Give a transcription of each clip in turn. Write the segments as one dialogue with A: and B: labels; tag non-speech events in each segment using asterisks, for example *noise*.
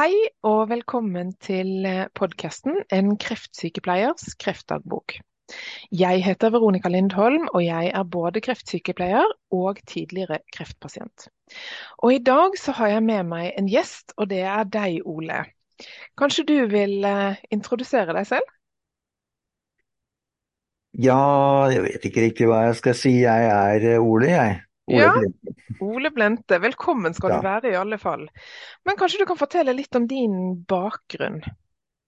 A: Hei og velkommen til podkasten En kreftsykepleiers kreftdagbok. Jeg heter Veronica Lindholm, og jeg er både kreftsykepleier og tidligere kreftpasient. Og I dag så har jeg med meg en gjest, og det er deg, Ole. Kanskje du vil introdusere deg selv?
B: Ja, jeg vet ikke riktig hva jeg skal si. Jeg er Ole, jeg. Ole
A: Ja. Ole Blente, velkommen skal
B: Ja.
A: du være i alle fall. Men kanskje du kan fortelle litt om din bakgrunn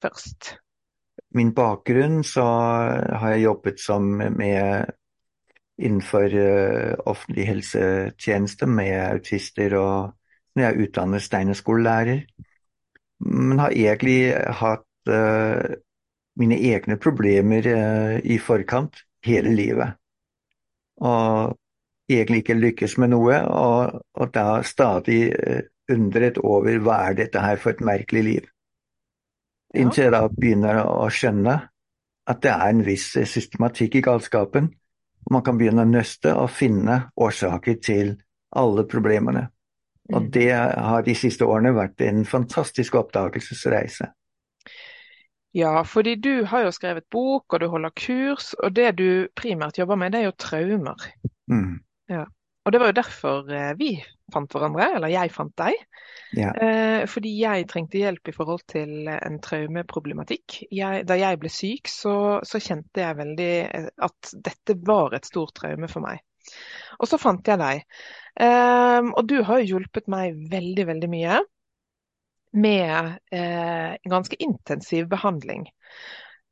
A: først?
B: Min bakgrunn så har jeg jobbet som med innenfor eh, offentlig helsetjeneste med autister og når jeg er utdannet steinerskolelærer. Men har egentlig hatt uh, mine egne problemer uh, i forkant hele livet. Og egentlig ikke lykkes med noe, og, og da stadig eh, undret over hva er dette her for et merkelig liv. Inntil jeg da begynner å skjønne at det er en viss systematikk i galskapen. Man kan begynne å nøste og finne årsaker til alle problemene. Og
A: Mm.
B: det har de siste årene vært en fantastisk oppdagelsesreise.
A: Ja, fordi du har jo skrevet bok, og du holder kurs, og det du primært jobber med, det er jo traumer.
B: Mm.
A: Og det var jo derfor eh, vi fant hverandre, eller jeg fant deg.
B: Ja.
A: Eh, fordi jeg trengte hjelp i forhold til en traumeproblematikk. Jeg, da jeg ble syk, så, så kjente jeg veldig eh, at dette var et stort traume for meg. Og så fant jeg deg. Og du har jo hjulpet meg veldig, veldig mye med eh, ganske intensiv behandling.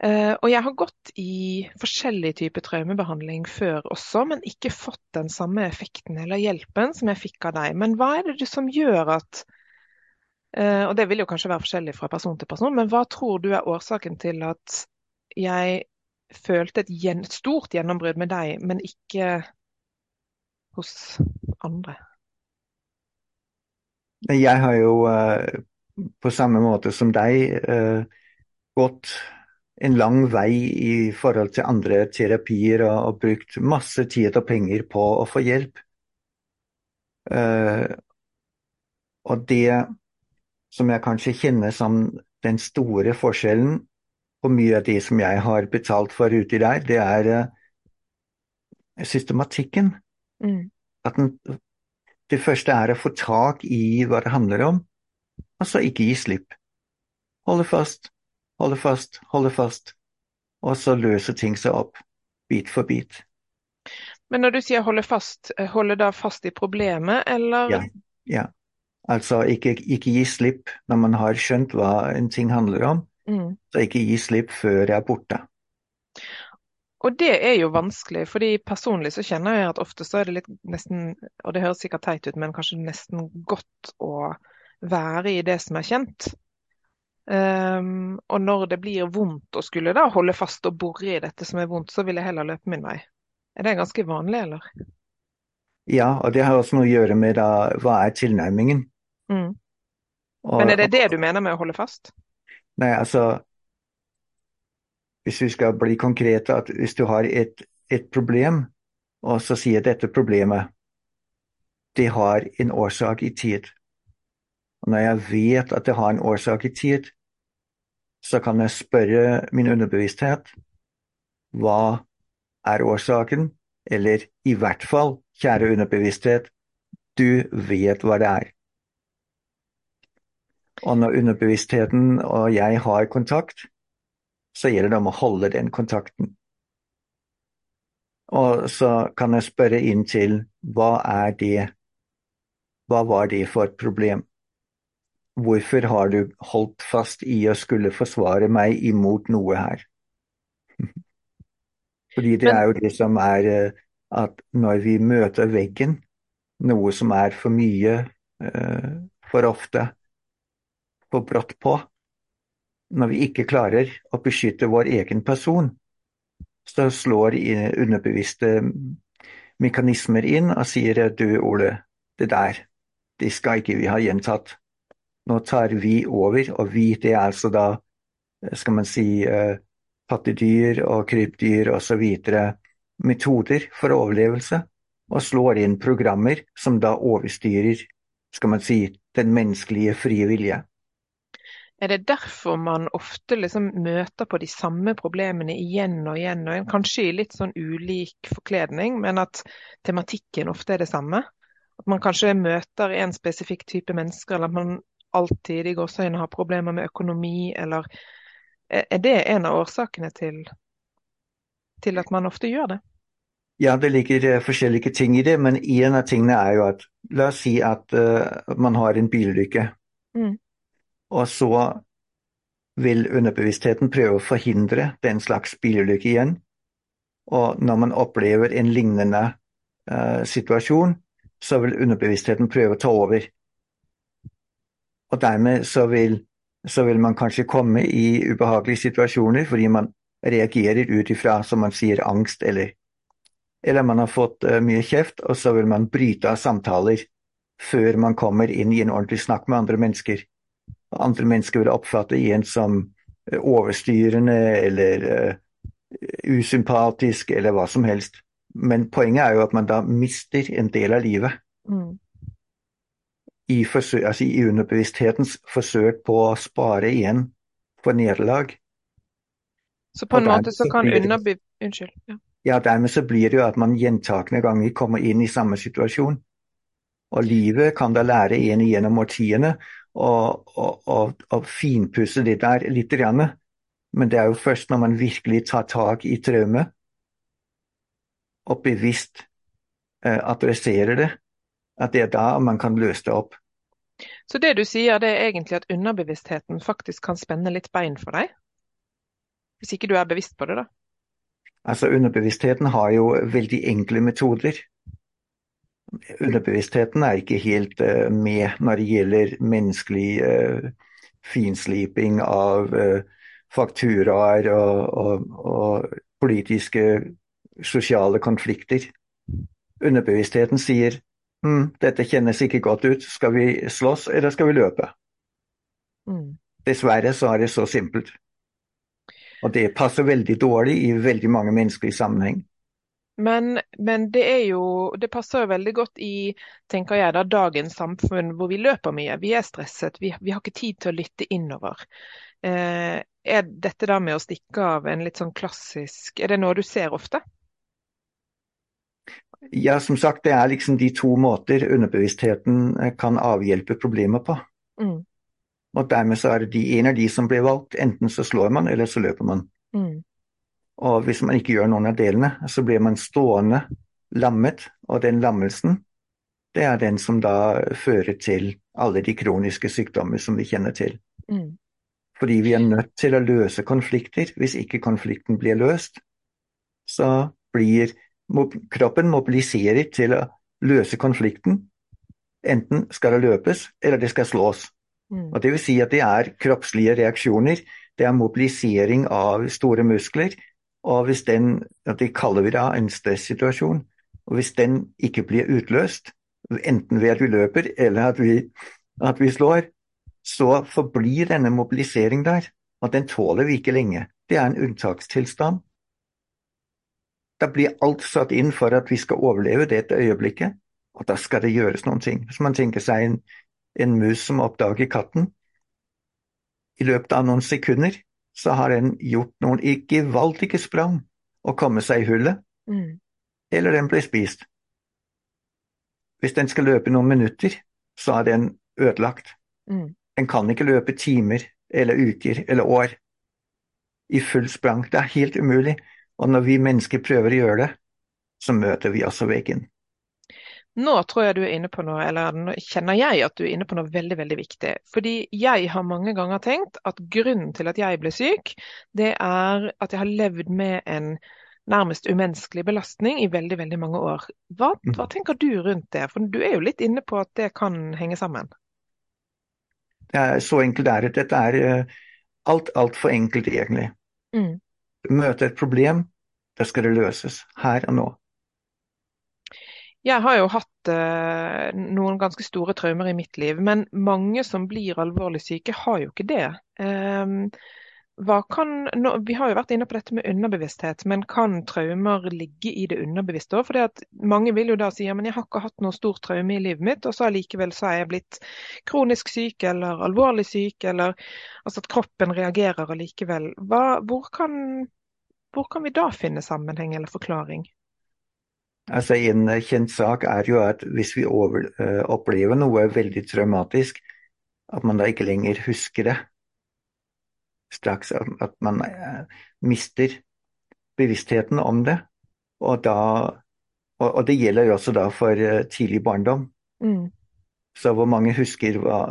A: Eh, og jeg har gått i forskjellig type traumebehandling før også, men ikke fått den samme effekten eller hjelpen som jeg fikk av deg. Men hva er det som gjør at eh, Og det vil jo kanskje være forskjellig fra person til person, men hva tror du er årsaken til at jeg følte et stort gjennombrudd med deg, men ikke hos andre?
B: Jeg har jo eh, på samme måte som deg gått en lang vei i forhold til andre terapier og, og brukt masse tid og penger på å få hjelp. Uh, og det som jeg kanskje kjenner som den store forskjellen på mye av det som jeg har betalt for uti der, det er uh, systematikken.
A: Mm.
B: At den, det første er å få tak i hva det handler om, og så ikke gi slipp. Holde fast, holde fast, holde fast, og så løser ting seg opp, bit for bit.
A: Men når du sier holde fast, eh, holde da fast i problemet, eller?
B: Ja, ja. Altså ikke, ikke gi slipp når man har skjønt hva en ting handler om,
A: Mm.
B: så ikke gi slipp før jeg er borte.
A: Og det er jo vanskelig, fordi personlig så kjenner jeg at ofte så er det litt nesten, og det høres sikkert teit ut, men kanskje nesten godt å være i det som er kjent. Ehm, og når det blir vondt å skulle da holde fast og bore i dette som er vondt, så vil jeg heller løpe min vei. Er det ganske vanlig, eller?
B: Ja, og det har også noe å gjøre med da, hva er tilnærmingen.
A: Mm.
B: Og,
A: Men er det det du mener med å holde fast?
B: Nei, altså Hvis vi skal bli konkrete, at hvis du har et, et problem, og så sier dette problemet det har en årsak i tid. Og når jeg vet at det har en årsak i tid, så kan jeg spørre min underbevissthet hva er årsaken, eller i hvert fall, kjære underbevissthet, du vet hva det er. Og når underbevisstheten og jeg har kontakt, så gjelder det om å holde den kontakten. Og så kan jeg spørre inn til hva er det, hva var det for et problem? Hvorfor har du holdt fast i å skulle forsvare meg imot noe her? *laughs* Fordi det er jo det som er eh, at når vi møter veggen, noe som er for mye, eh, for ofte, for brått på, når vi ikke klarer å beskytte vår egen person, så slår underbevisste mekanismer inn og sier du Ole, det der, det skal ikke vi ha gjentatt. Nå tar vi over, og vi det er altså da, skal man si, eh, pattedyr og krypdyr osv. metoder for overlevelse, og slår inn programmer som da overstyrer, skal man si, den menneskelige frie vilje.
A: Er det derfor man ofte liksom møter på de samme problemene igjen og igjen, og igjen? kanskje i litt sånn ulik forkledning, men at tematikken ofte er det samme? At man kanskje møter en spesifikk type mennesker, eller at man alltid i gåseøynene har problemer med økonomi, eller er det en av årsakene til, til at man ofte gjør det?
B: Ja, det ligger uh, forskjellige ting i det, men en av tingene er jo at La oss si at uh, man har en bilulykke. Mm. Og så vil underbevisstheten prøve å forhindre den slags bilulykke igjen. Og når man opplever en lignende uh, situasjon, så vil underbevisstheten prøve å ta over. Og dermed så vil, så vil man kanskje komme i ubehagelige situasjoner fordi man reagerer ut ifra, som man sier, angst eller eller man har fått uh, mye kjeft, og så vil man bryte av samtaler før man kommer inn i en ordentlig snakk med andre mennesker. Andre mennesker vil oppfatte en som uh, overstyrende eller uh, usympatisk eller hva som helst. Men poenget er jo at man da mister en del av livet. Mm. I, forsøk, altså I underbevissthetens forsøk på å spare igjen for nederlag.
A: Så på en måte så kan underbev... Unnskyld. Ja
B: ja, dermed så blir det jo at man gjentakende ganger kommer inn i samme situasjon. Og livet kan da lære en gjennom årtiene å finpusse det der litt. Men det er jo først når man virkelig tar tak i traumet og bevisst eh, adresserer det, at det er da man kan løse det opp.
A: Så det du sier, det er egentlig at underbevisstheten faktisk kan spenne litt bein for deg? Hvis ikke du er bevisst på det, da?
B: Altså Underbevisstheten har jo veldig enkle metoder. Underbevisstheten er ikke helt uh, med når det gjelder menneskelig uh, finsliping av uh, fakturaer og, og, og, politiske, sosiale konflikter. Underbevisstheten sier hm, dette kjennes ikke godt ut, skal vi slåss eller skal vi løpe? Mm. Dessverre så er det så simpelt. Og det passer veldig dårlig i veldig mange mennesker i sammenheng.
A: Men, men, det er jo Det passer jo veldig godt i tenker jeg da, dagens samfunn hvor vi løper mye. Vi er stresset, vi, vi har ikke tid til å lytte innover. Eh, er dette da med å stikke av en litt sånn klassisk Er det noe du ser ofte?
B: Ja, som sagt, det er liksom de to måter underbevisstheten kan avhjelpe problemer på. Mm. Og dermed så er det de, en av de som blir valgt. Enten så slår man, eller så løper man. Mm. Og hvis man ikke gjør noen av delene, så blir man stående lammet. Og den lammelsen, det er den som da fører til alle de kroniske sykdommer som vi kjenner til. Mm. Fordi vi er nødt til å løse konflikter. Hvis ikke konflikten blir løst, så blir kroppen mobiliserer til å løse konflikten. Enten skal det løpes, eller det skal slås. Mm. Og det vil si at det er kroppslige reaksjoner. Det er mobilisering av store muskler. Og hvis den, det kaller vi da en stressituasjon, og hvis den ikke blir utløst, enten ved at vi løper eller at vi, at vi slår, så forblir denne mobilisering der. Og den tåler vi ikke lenge. Det er en unntakstilstand. Da blir alt satt inn for at vi skal overleve dette øyeblikket, og da skal det gjøres noen ting. Hvis man tenker seg en en mus som oppdager katten. I løpet av noen sekunder så har den gjort noen ikke gevaldige sprang og kommet seg i hullet, mm. eller den blir spist. Hvis den skal løpe noen minutter, så er den ødelagt. Mm. Den kan ikke løpe timer eller uker eller år i full sprang. Det er helt umulig. Og når vi mennesker prøver å gjøre det, så møter vi også veggen.
A: Nå tror jeg du er inne på noe, eller nå kjenner jeg at du er inne på noe veldig veldig viktig. Fordi jeg har mange ganger tenkt at grunnen til at jeg ble syk, det er at jeg har levd med en nærmest umenneskelig belastning i veldig veldig mange år. Hva, mm. hva tenker du rundt det? For du er jo litt inne på at det kan henge sammen.
B: Det er så enkelt er det. Dette er uh, alt altfor enkelt, egentlig. Mm. Møte et problem, da skal det løses her og nå.
A: Jeg har jo hatt eh, noen ganske store traumer i mitt liv, men mange som blir alvorlig syke, har jo ikke det. Um, kan, nå, vi har jo vært inne på dette med underbevissthet, men kan traumer ligge i det underbevisste òg? Mange vil jo da si ja, men jeg har ikke hatt noe stort traume i livet mitt, og så allikevel så er jeg blitt kronisk syk eller alvorlig syk, eller altså at kroppen reagerer allikevel. Hva, hvor, kan, hvor kan vi da finne sammenheng eller forklaring?
B: Altså En kjent sak er jo at hvis vi over, uh, opplever noe veldig traumatisk, at man da ikke lenger husker det. Straks at man uh, mister bevisstheten om det. Og, da, og, og, det gjelder jo også da for uh, tidlig barndom. Mm. Så hvor mange husker hva,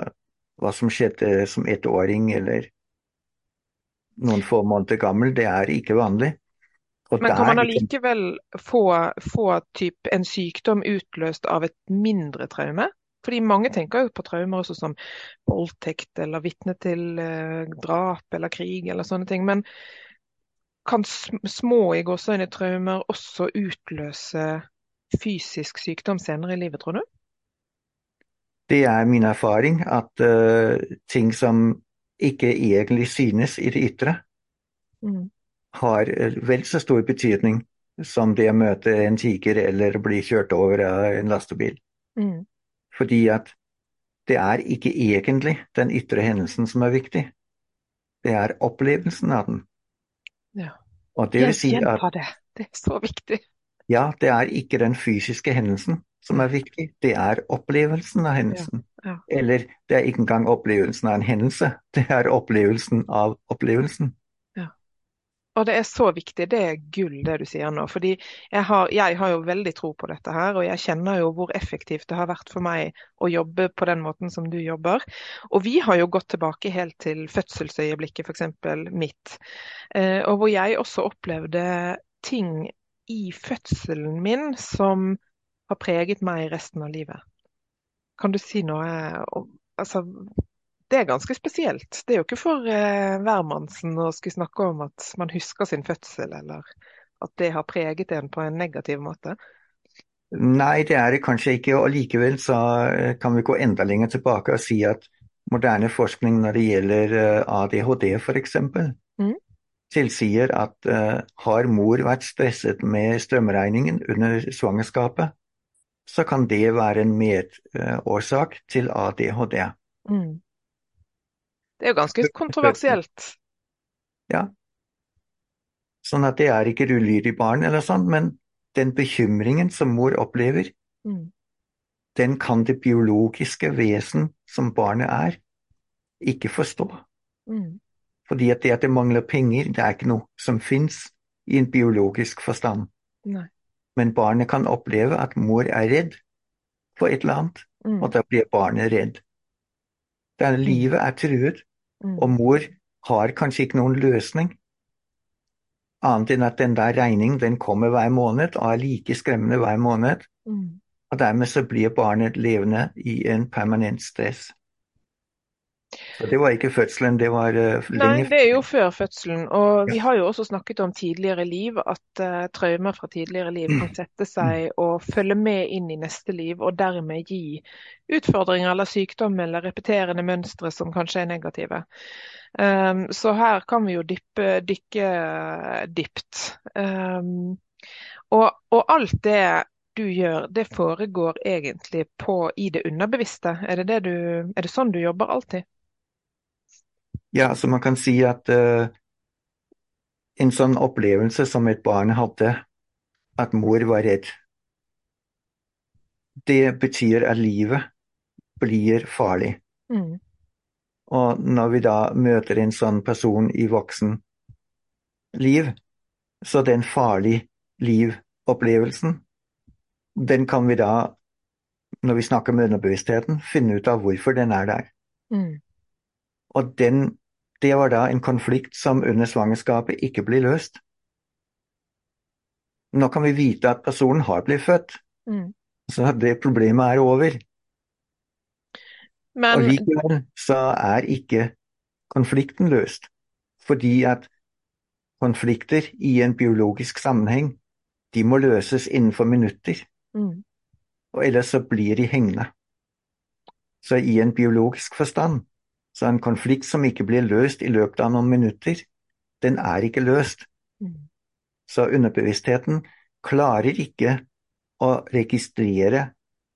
B: hva som skjedde som ettåring eller noen få måneder gammel, det er ikke vanlig.
A: Men kan man allikevel få, få en sykdom utløst av et mindre traume? Fordi mange tenker jo på traumer også som voldtekt eller vitne til eh, drap eller krig eller sånne ting. Men kan små i gåseøyne traumer også utløse fysisk sykdom senere i livet, tror du?
B: Det er min erfaring at uh, ting som ikke egentlig synes i det ytre, mm har eh, vel så stor betydning som det å møte en tiger eller bli kjørt over av en lastebil. Mm. Fordi at det er ikke egentlig den ytre hendelsen som er viktig. Det er opplevelsen av den.
A: Ja. Og det vil si at det. det er så viktig.
B: Ja, det er ikke den fysiske hendelsen som er viktig, det er opplevelsen av hendelsen. Ja. Ja. Eller det er ikke engang opplevelsen av en hendelse, det er opplevelsen av opplevelsen.
A: Og det er så viktig. Det er gull det du sier nå. Fordi jeg har, jeg har, jo veldig tro på dette her, og jeg kjenner jo hvor effektivt det har vært for meg å jobbe på den måten som du jobber. Og vi har jo gått tilbake helt til fødselsøyeblikket, f.eks. mitt. Eh, og hvor jeg også opplevde ting i fødselen min som har preget meg resten av livet. Kan du si noe om altså, det er ganske spesielt. Det er jo ikke for eh, å skulle snakke om at man husker sin fødsel, eller at det har preget en på en negativ måte.
B: Nei, det er det kanskje ikke. og Likevel så eh, kan vi gå enda lenger tilbake og si at moderne forskning når det gjelder eh, ADHD f.eks., mm. tilsier at uh, har mor vært stresset med strømregningen under svangerskapet, så kan det være en medårsak uh, til ADHD. Mm.
A: Det er jo ganske kontroversielt.
B: Ja. Sånn at det er ikke et ulydig barn eller sånn, men den bekymringen som mor opplever, mm. den kan det biologiske vesen som barnet er, ikke forstå. Mm. Fordi at det at det mangler penger, det er ikke noe som fins i en biologisk forstand. Nei. Men barnet kan oppleve at mor er redd for et eller annet, mm. og da blir barnet redd. Der livet er truet, Mm. Og mor har kanskje ikke noen løsning, annet enn at den der regningen den kommer hver måned og er like skremmende hver måned. Mm. Og dermed så blir barnet levende i en permanent stress. Så det var ikke fødselen, det var uh,
A: Nei, det er jo før fødselen. Og vi har jo også snakket om tidligere liv, at uh, traumer fra tidligere liv kan sette seg og følge med inn i neste liv, og dermed gi utfordringer eller sykdom eller repeterende mønstre som kanskje er negative. Um, så her kan vi jo dyppe, dykke dypt. Um, og, og alt det du gjør, det foregår egentlig på, i det underbevisste? Er det, det du, er det sånn du jobber alltid?
B: Ja, så man kan si at uh, en sånn opplevelse som et barn hadde, at mor var redd, det betyr at livet blir farlig. Mm. Og når vi da møter en sånn person i voksen liv, så den farlig liv-opplevelsen, den kan vi da, når vi snakker med underbevisstheten, finne ut av hvorfor den er der. Mm. Og den det var da en konflikt som under svangerskapet ikke blir løst. Nå kan vi vite at personen har blitt født, mm. så det problemet er over. Men... Og likevel så er ikke konflikten løst, fordi at konflikter i en biologisk sammenheng, de må løses innenfor minutter. Mm. Og ellers så blir de hengende. Så i en biologisk forstand så en konflikt som ikke blir løst i løpet av noen minutter, den er ikke løst.
A: Mm.
B: Så underbevisstheten klarer ikke å registrere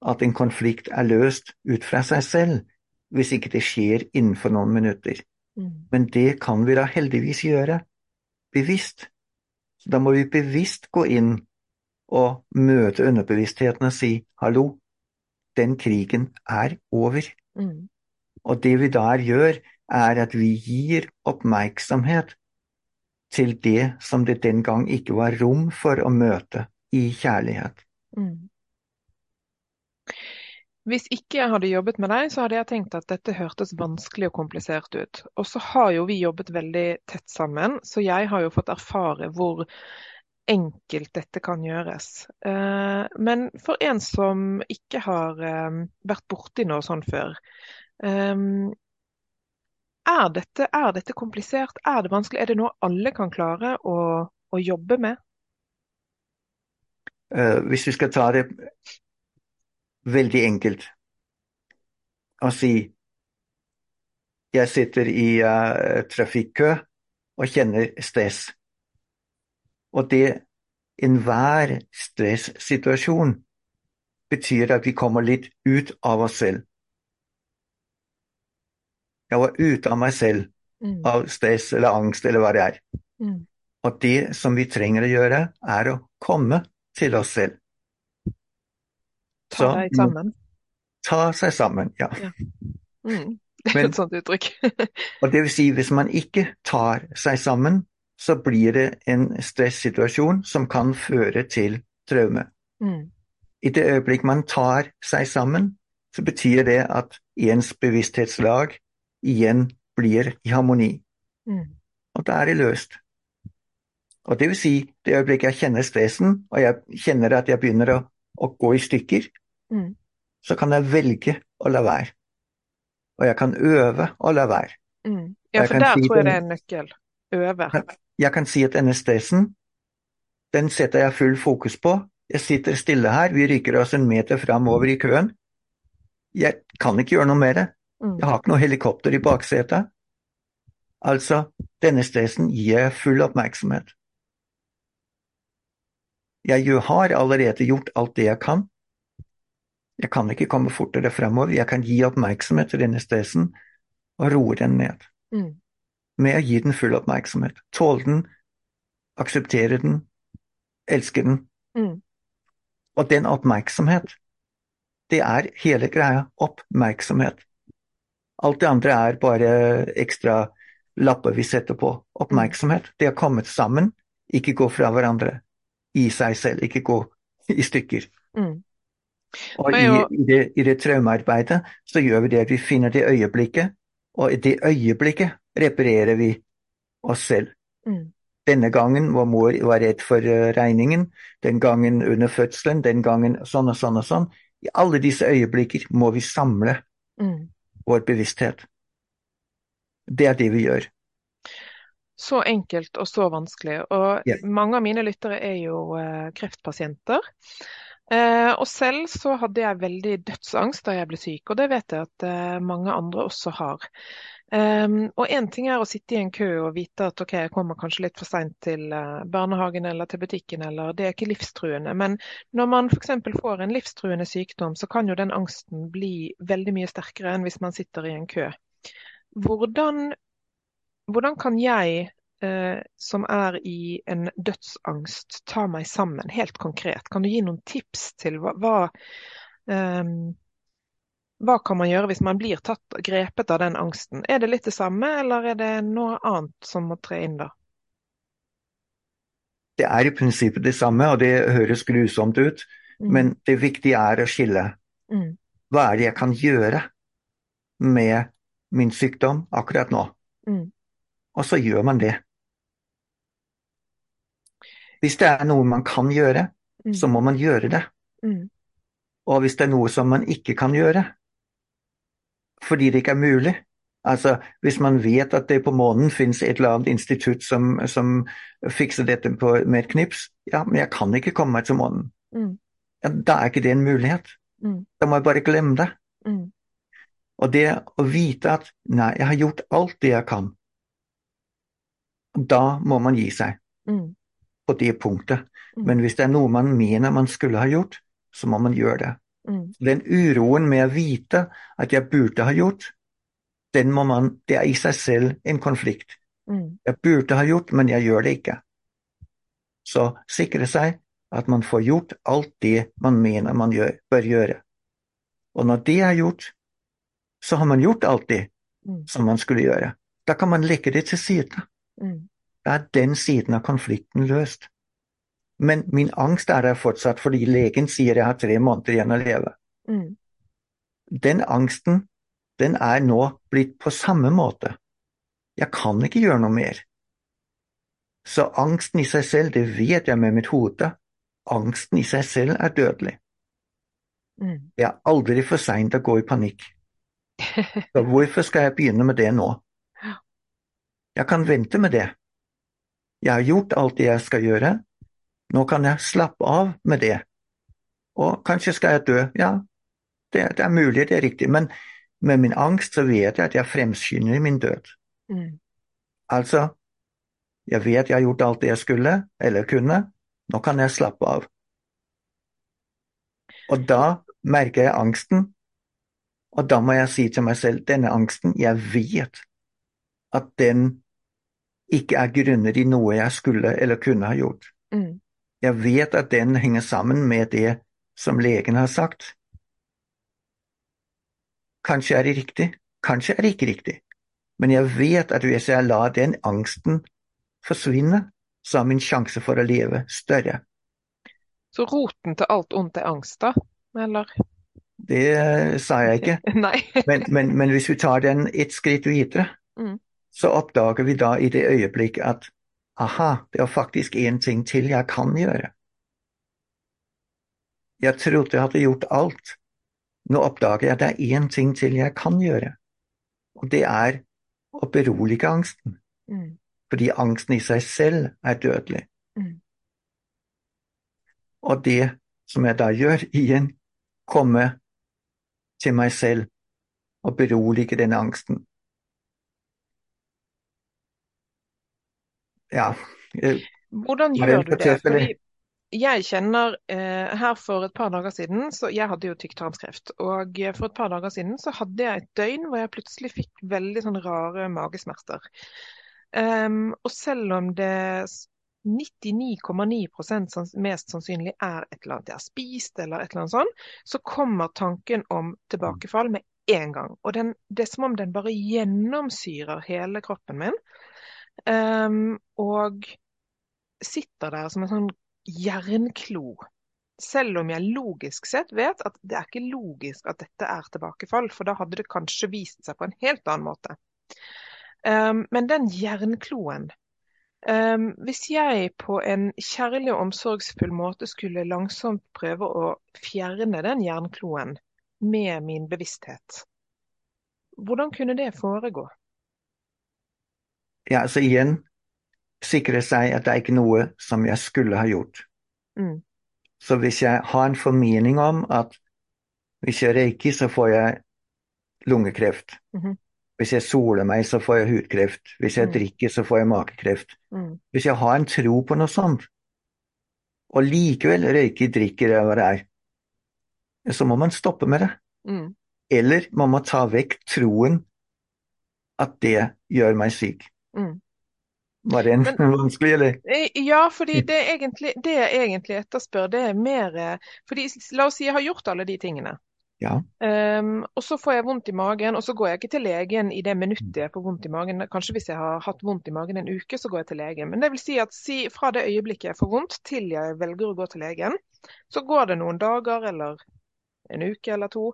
B: at en konflikt er løst ut fra seg selv, hvis ikke det skjer innenfor noen minutter.
A: Mm.
B: Men det kan vi da heldigvis gjøre, bevisst. Så da må vi bevisst gå inn og møte underbevisstheten og si hallo, den krigen er over.
A: Mm.
B: Og det vi der gjør, er at vi gir oppmerksomhet til det som det den gang ikke var rom for å møte i kjærlighet.
A: Mm. Hvis ikke jeg hadde jobbet med deg, så hadde jeg tenkt at dette hørtes vanskelig og komplisert ut. Og så har jo vi jobbet veldig tett sammen, så jeg har jo fått erfare hvor enkelt dette kan gjøres. Eh, men for en som ikke har eh, vært borti noe sånt før, eh, er dette, er dette komplisert? Er det vanskelig? Er det noe alle kan klare å, å jobbe med?
B: Hvis vi skal ta det veldig enkelt å si jeg sitter i uh, trafikkø og kjenner stress. Og det enhver stressituasjon betyr at vi kommer litt ut av oss selv. Jeg var ute av meg selv,
A: Mm.
B: av stress eller angst eller hva det er.
A: Mm.
B: Og det som vi trenger å gjøre, er å komme til oss selv.
A: Ta
B: Så,
A: deg sammen.
B: Ta seg sammen, ja.
A: Mm. Det er
B: Men-
A: et sånt uttrykk. *laughs*
B: Og det vil si, hvis man ikke tar seg sammen, så blir det en stressituasjon som kan føre til traume.
A: Mm.
B: I det øyeblikk man tar seg sammen, så betyr det at ens bevissthetslag igjen blir i harmoni.
A: Mm.
B: Og da er det løst. Og det vil si, det øyeblikket jeg kjenner stressen, og jeg kjenner at jeg begynner å, å gå i stykker,
A: Mm.
B: så kan jeg velge å la være. Og jeg kan øve å la være.
A: Mm. Ja, for der
B: si
A: tror jeg
B: det-
A: er en nøkkel. Øve.
B: Jeg kan si at denne stressen, den setter jeg full fokus på. Jeg sitter stille her, vi rykker oss en meter framover i køen. Jeg kan ikke gjøre noe med det.
A: Mm.
B: Jeg har ikke noe helikopter i baksetet. Altså, denne stressen gir jeg full oppmerksomhet. Jeg har allerede gjort alt det jeg kan. Jeg kan ikke komme fortere fremover. Jeg kan gi oppmerksomhet til denne stressen og roe den ned.
A: Mm.
B: Med å gi den full oppmerksomhet. Tåle den, akseptere den, elske den.
A: Mm.
B: Og den oppmerksomhet, det er hele greia. Oppmerksomhet. Alt det andre er bare ekstra lapper vi setter på. Oppmerksomhet, det har kommet sammen, ikke gå fra hverandre. I seg selv, ikke gå i stykker.
A: Mm.
B: Og i, i det, i det traumearbeidet så gjør vi det at vi finner det øyeblikket, og i det øyeblikket reparerer vi oss selv.
A: Mm.
B: Denne gangen hvor mor var redd for eh, regningen, den gangen under fødselen, den gangen sånn og sånn og sånn. I alle disse øyeblikker må vi samle
A: Mm.
B: Vår bevissthet. Det er det vi gjør.
A: Så enkelt og så vanskelig. Og
B: Ja.
A: mange av mine lyttere er jo eh, kreftpasienter. Eh, og selv så hadde jeg veldig dødsangst da jeg ble syk, og det vet jeg at eh, mange andre også har. Um, og én ting er å sitte i en kø og vite at ok, jeg kommer kanskje litt for seint til eh, barnehagen eller til butikken, eller det er ikke livstruende. Men når man f.eks. får en livstruende sykdom, så kan jo den angsten bli veldig mye sterkere enn hvis man sitter i en kø. Hvordan, hvordan kan jeg eh, som er i en dødsangst, ta meg sammen helt konkret? Kan du gi noen tips til hva, hva, ehm, hva kan man gjøre hvis man blir tatt, grepet av den angsten? Er det litt det samme, eller er det noe annet som må tre inn da?
B: Det er i prinsippet det samme, og det høres grusomt ut,
A: Mm.
B: men det viktige er å skille.
A: Mm.
B: Hva er det jeg kan gjøre med min sykdom akkurat nå?
A: Mm.
B: Og så gjør man det. Hvis det er noe man kan gjøre,
A: Mm.
B: så må man gjøre det.
A: Mm.
B: Og hvis det er noe som man ikke kan gjøre, fordi det ikke er mulig Altså, hvis man vet at det på månen finnes et eller annet institutt som, som fikser dette på, med et knips, ja, men jeg kan ikke komme meg til månen.
A: Mm.
B: Ja, da er ikke det en mulighet.
A: Mm.
B: Da må jeg bare glemme det.
A: Mm.
B: Og det å vite at nei, jeg har gjort alt det jeg kan. Da må man gi seg
A: Mm.
B: på det punktet.
A: Mm.
B: Men hvis det er noe man mener man skulle ha gjort, så må man gjøre det.
A: Mm.
B: Den uroen med å vite at jeg burde ha gjort, den må man, det er i seg selv en konflikt.
A: Mm.
B: Jeg burde ha gjort, men jeg gjør det ikke. Så sikre seg at man får gjort alt det man mener man gjør, bør gjøre. Og når det er gjort, så har man gjort alt det
A: Mm.
B: som man skulle gjøre. Da kan man legge det til side. Da er den siden av konflikten løst. Men min angst er der fortsatt fordi legen sier jeg har tre måneder igjen å leve.
A: Mm.
B: Den angsten, den er nå blitt på samme måte. Jeg kan ikke gjøre noe mer. Så angsten i seg selv, det vet jeg med mitt hode, angsten i seg selv er dødelig.
A: Mm.
B: Det er aldri for seint å gå i panikk. *laughs* Så hvorfor skal jeg begynne med det nå? Jeg kan vente med det. Jeg har gjort alt det jeg skal gjøre. Nå kan jeg slappe av med det. Og kanskje skal jeg dø. Ja, det, det er mulig, det er riktig. Men med min angst så vet jeg at jeg fremskynder min død.
A: Mm.
B: Altså, jeg vet jeg har gjort alt det jeg skulle, eller kunne. Nå kan jeg slappe av. Og da merker jeg angsten, og da må jeg si til meg selv, denne angsten, jeg vet at den ikke er grunnet i noe jeg skulle eller kunne ha gjort.
A: Mm.
B: Jeg vet at den henger sammen med det som legen har sagt. Kanskje er det riktig, kanskje er det ikke riktig, men jeg vet at hvis jeg lar den angsten forsvinne, så er min sjanse for å leve større.
A: Så roten til alt ondt er angst, da? Eller?
B: Det eh, sa jeg ikke, *laughs* men, men, men hvis vi tar den et skritt videre,
A: Mm.
B: så oppdager vi da i det øyeblikk at aha, det er faktisk én ting til jeg kan gjøre. Jeg trodde jeg hadde gjort alt. Nå oppdager jeg at det er én ting til jeg kan gjøre, og det er å berolige angsten,
A: Mm.
B: fordi angsten i seg selv er dødelig.
A: Mm.
B: Og det som jeg da gjør, *laughs* igjen, komme til meg selv og berolige denne angsten. Ja, eh,
A: Hvordan gjør du det? Fordi jeg kjenner eh, her for et par dager siden, så jeg hadde jo tykktarmskreft. Og for et par dager siden så hadde jeg et døgn hvor jeg plutselig fikk veldig sånn rare magesmerter. Um, og selv om det 99,9 sanns- mest sannsynlig er et eller annet jeg har spist, eller et eller annet sånt, så kommer tanken om tilbakefall med en gang. Og den, det er som om den bare gjennomsyrer hele kroppen min. Em, og sitter der som en sånn jernklo. Selv om jeg logisk sett vet at det er ikke logisk at dette er tilbakefall, for da hadde det kanskje vist seg på en helt annen måte. Um, men den jernkloen um, Hvis jeg på en kjærlig og omsorgsfull måte skulle langsomt prøve å fjerne den jernkloen med min bevissthet, hvordan kunne det foregå?
B: Ja, altså igjen, sikre seg at det er ikke noe som jeg skulle ha gjort.
A: Mm.
B: Så hvis jeg har en formening om at hvis jeg røyker, så får jeg lungekreft.
A: Mhm.
B: Hvis jeg soler meg, så får jeg hudkreft. Hvis jeg
A: Mm.
B: drikker, så får jeg magekreft.
A: Mm.
B: Hvis jeg har en tro på noe sånt, og likevel røyker, drikker eller hva det er, så må man stoppe med det.
A: Mm.
B: Eller man må ta vekk troen at det gjør meg syk.
A: Mm.
B: Var det en
A: Men-
B: vanskelig, eller?
A: Eh, Ja, fordi det, egentlig, det jeg egentlig etterspør, det er mer eh, fordi La oss si jeg har gjort alle de tingene.
B: Ja.
A: Um, og så får jeg vondt i magen, og så går jeg ikke til legen i det minuttet jeg får vondt i magen. Kanskje hvis jeg har hatt vondt i magen en uke, så går jeg til legen. Men det vil si at si, fra det øyeblikket jeg får vondt til jeg velger å gå til legen, så går det noen dager eller en uke eller to.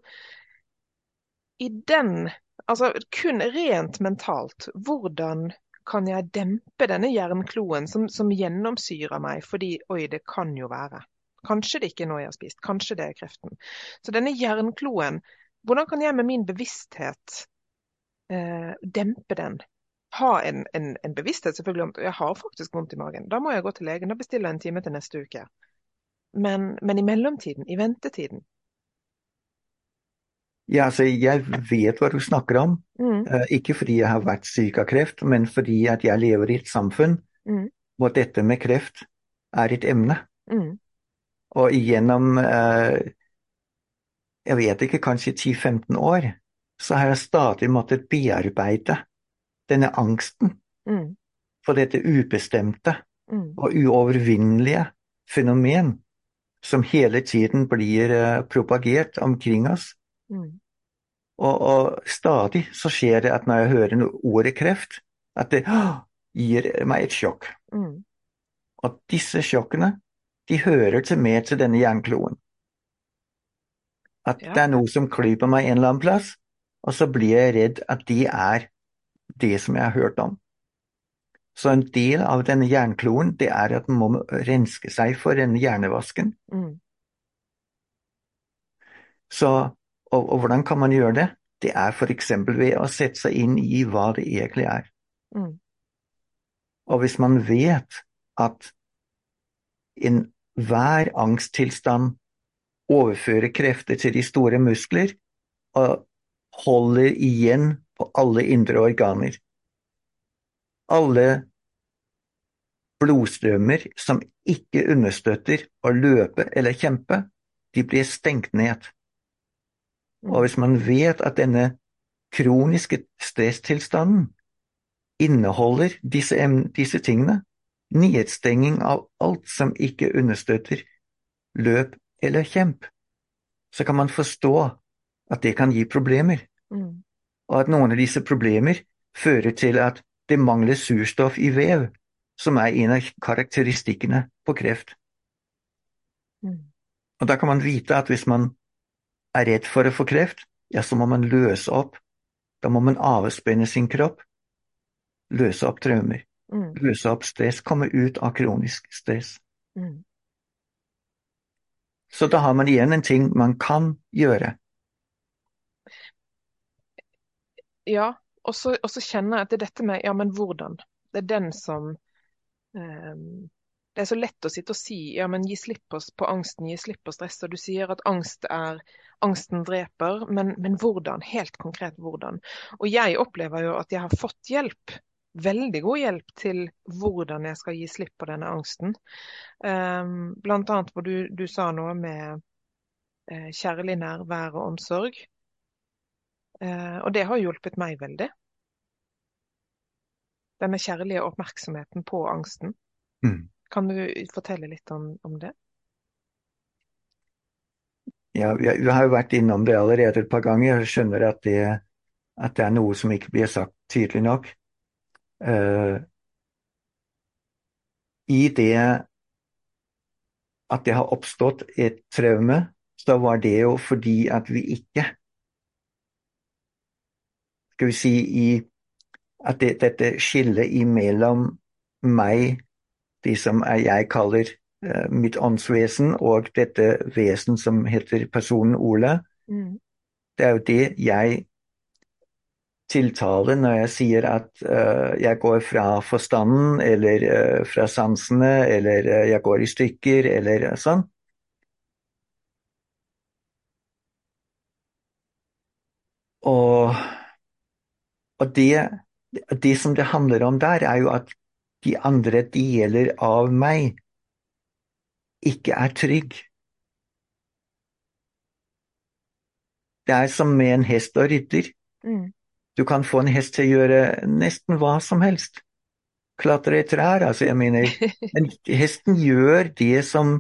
A: I den, altså kun rent mentalt, hvordan kan jeg dempe denne jernkloen som, som gjennomsyrer meg fordi oi, det kan jo være. Kanskje det ikke er noe jeg har spist, kanskje det er kreften. Så denne jernkloen, hvordan kan jeg med min bevissthet eh, dempe den? Ha en, en, en bevissthet selvfølgelig om jeg har faktisk vondt i magen. Da må jeg gå til legen og bestille en time til neste uke. Men, men i mellomtiden, i ventetiden,
B: Ja, altså, jeg vet hva du snakker om.
A: Mm,
B: Uh, ikke fordi jeg har vært syk av kreft, men fordi at jeg lever i et samfunn
A: mm,
B: hvor dette med kreft er et emne.
A: mm,
B: Og gjennom, uh, jeg vet ikke, kanskje 10-15 år, så har jeg stadig måttet bearbeide denne angsten
A: mm,
B: for dette ubestemte
A: mm,
B: og uovervinnelige fenomen som hele tiden blir eh, propagert omkring oss.
A: Mm,
B: Og, og stadig så skjer det at når jeg hører ordet kreft, at det gir meg et sjokk.
A: mm,
B: Og disse sjokkene, de hører til med til denne jernkloen. At
A: Ja.
B: det er noe som klyper meg en eller annen plass, og så blir jeg redd at det er det som jeg har hørt om. Så en del av denne jernkloen, det er at man må renske seg for denne hjernevasken.
A: mm,
B: Så, og, og hvordan kan man gjøre det? Det er eksempel ved å sette seg inn i hva det egentlig er.
A: mm,
B: Og hvis man vet at enhver angsttilstand overfører krefter til de store muskler og holder igjen på alle indre organer. Alle blodstrømmer som ikke understøtter å løpe eller kjempe, de blir stengt ned. Og hvis man vet at denne kroniske stresstilstanden inneholder disse, disse tingene, nedstenging av alt som ikke understøtter løp eller kjemp, så kan man forstå at det kan gi problemer,
A: mm,
B: og at noen av disse problemer fører til at det mangler surstoff i vev, som er en av karakteristikkene på kreft.
A: mm,
B: Og da kan man vite at hvis man er redd for å få kreft, ja, så må man løse opp. Da må man avspenne sin kropp, løse opp traumer,
A: mm,
B: løse opp stress, komme ut av kronisk stress.
A: mm.
B: Så da har man igjen en ting man kan gjøre.
A: Ja, og så, kjenner jeg at det er dette med ja, men hvordan? Det er den som ehm, Det er så lett å sitte og si ja, men gi slipp på, på angsten, gi slipp på stress. Og du sier at angst er Angsten dreper, men, men hvordan? Helt konkret hvordan? Og jeg opplever jo at jeg har fått hjelp. Veldig god hjelp til hvordan jeg skal gi slipp på denne angsten. Um, blant annet hvor du, du sa noe med uh, kjærlig nærvær og omsorg. Uh, og det har hjulpet meg veldig. Denne kjærlige oppmerksomheten på angsten.
B: Mm.
A: Kan du fortelle litt om, om det?
B: Ja, vi har jo vært innom det allerede et par ganger. Jeg skjønner at det, at det er noe som ikke blir sagt tydelig nok. Uh, I det at det har oppstått et traume, så var det jo fordi at vi ikke Skal vi si i at det, dette skillet imellom meg, de som jeg kaller eh, mitt åndsvesen, og dette vesen som heter personen Ole,
A: Mm.
B: det er jo det jeg tiltaler når jeg sier at uh, jeg går fra forstanden, eller uh, fra sansene, eller uh, jeg går i stykker, eller sånn. Og, og det, det som det handler om der, er jo at de andre deler av meg ikke er trygg. Det er som med en hest og rytter.
A: Mm.
B: Du kan få en hest til å gjøre nesten hva som helst. Klatre i trær, altså, jeg mener. *laughs* Men hesten gjør det som,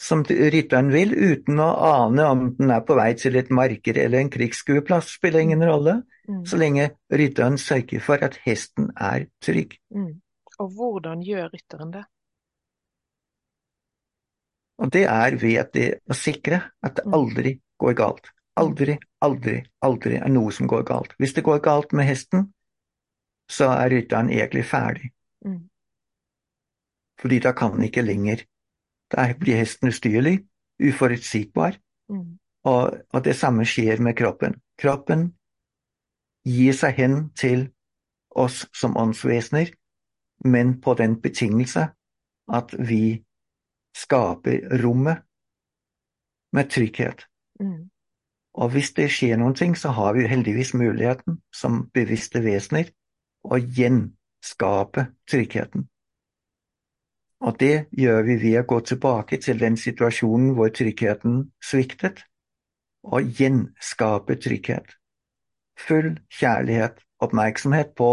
B: som rytteren vil, uten å ane om den er på vei til et marked eller en krigsskueplass. Spiller ingen rolle,
A: Mm.
B: så lenge rytteren sørger for at hesten er trygg.
A: Mm. Og hvordan gjør rytteren det?
B: Og det er ved det å sikre at det
A: Mm.
B: aldri går galt. Aldri, aldri, aldri er noe som går galt. Hvis det går galt med hesten, så er rytteren egentlig ferdig.
A: Mm.
B: Fordi da kan den ikke lenger. Da blir hesten ustyrlig, uforutsigbar,
A: Mm.
B: og, og det samme skjer med kroppen. Kroppen gir seg hen til oss som åndsvesener, men på den betingelse at vi skaper rommet med trygghet.
A: Mm.
B: Og hvis det skjer noen ting, så har vi heldigvis muligheten som bevisste vesener å gjenskape tryggheten. Og det gjør vi ved å gå tilbake til den situasjonen hvor tryggheten sviktet, og gjenskape trygghet. Full kjærlighet, oppmerksomhet på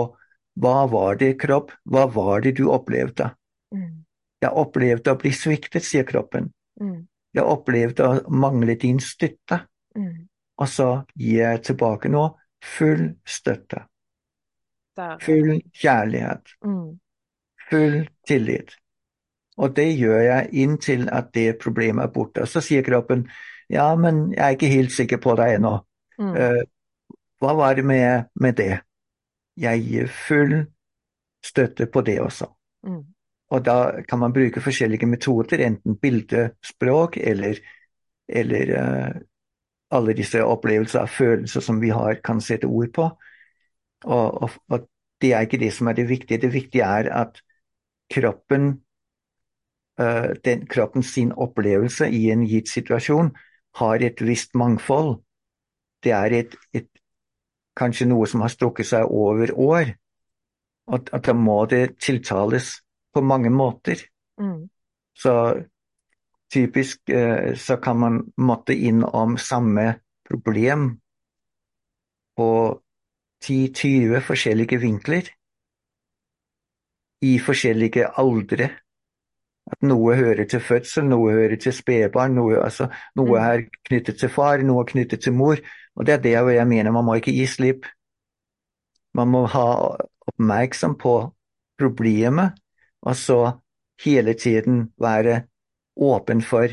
B: hva var det, kropp, hva var det du opplevde? Mm. Jeg opplevde å bli sviktet, sier kroppen. Mm. Jeg opplevde å mangle din støtte. Mm. Og så gir jeg tilbake nå full støtte. Full kjærlighet. Mm. Full tillit. Og det gjør jeg inntil at det problemet er borte. Og så sier kroppen ja, men jeg er ikke helt sikker på deg ennå. Mm. Uh, hva var det med, med, det? Jeg gir full støtte på det også. Mm. Og da kan man bruke forskjellige metoder, enten bildespråk eller, eller uh, alle disse opplevelser av følelser som vi har, kan sette ord på. Og, og, og, det er ikke det som er det viktige. Det viktige er at kroppen, uh, den, kroppen sin opplevelse i en gitt situasjon har et visst mangfold. Det er et, et, kanskje noe som har strukket seg over år. At, at da må det tiltales på mange måter. Mm. Så typisk eh, så kan man måtte innom samme problem på 10-20 forskjellige vinkler i forskjellige aldre. At noe hører til fødsel, noe hører til spedbarn, noe, altså, noe mm. er knyttet til far, noe er knyttet til mor. Og det er det jeg mener, man må ikke gi slipp. Man må ha oppmerksom på problemet, og så hele tiden være åpen for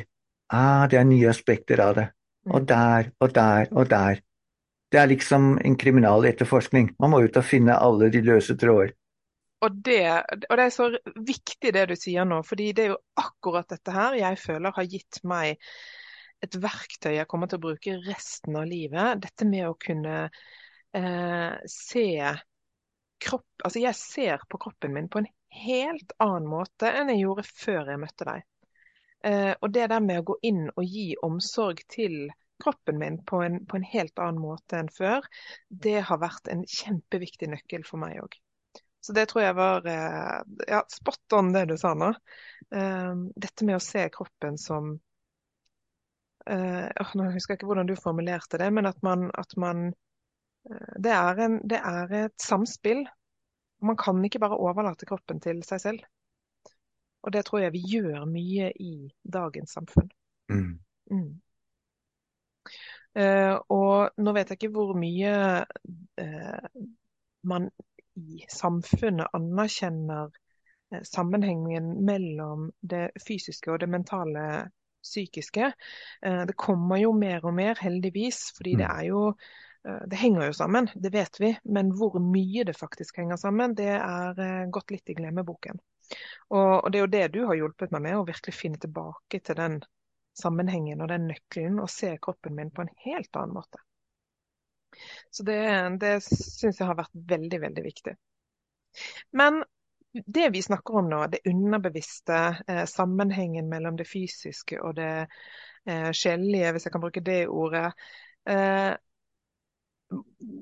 B: ah, det er nye aspekter av det. Og mm. der og der og der. Det er liksom en kriminal etterforskning. Man må ut og finne alle de løse tråder.
A: Og det, og det, er så viktig det du sier nå, fordi det er jo akkurat dette her jeg føler har gitt meg et verktøy jeg kommer til å bruke resten av livet. Dette med å kunne eh, se kropp Altså jeg ser på kroppen min på en helt annen måte enn jeg gjorde før jeg møtte deg. Eh, og det der med å gå inn og gi omsorg til kroppen min på en, på en helt annen måte enn før, det har vært en kjempeviktig nøkkel for meg òg. Så det tror jeg var eh, ja, spot on det du sa nå. Eh, dette med å se kroppen som uh, Nå husker jeg ikke hvordan du formulerte det, men at man, at man det, er en, det er et samspill. Man kan ikke bare overlate kroppen til seg selv. Og det tror jeg vi gjør mye i dagens samfunn. Mm. Mm. Uh, og nå vet jeg ikke hvor mye uh, man i samfunnet anerkjenner uh, sammenhengen mellom det fysiske og det mentale psykiske. det kommer jo mer og mer, heldigvis, fordi mm. det er jo det henger jo sammen, det vet vi. Men hvor mye det faktisk henger sammen, det er gått litt i glemmeboken. Og, det er jo det du har hjulpet meg med, å virkelig finne tilbake til den sammenhengen og den nøkkelen, og se kroppen min på en helt annen måte. Så det, det syns jeg har vært veldig, veldig viktig. Men det vi snakker om nå, det underbevisste, eh, sammenhengen mellom det fysiske og det eh, sjelelige, hvis jeg kan bruke det ordet, eh,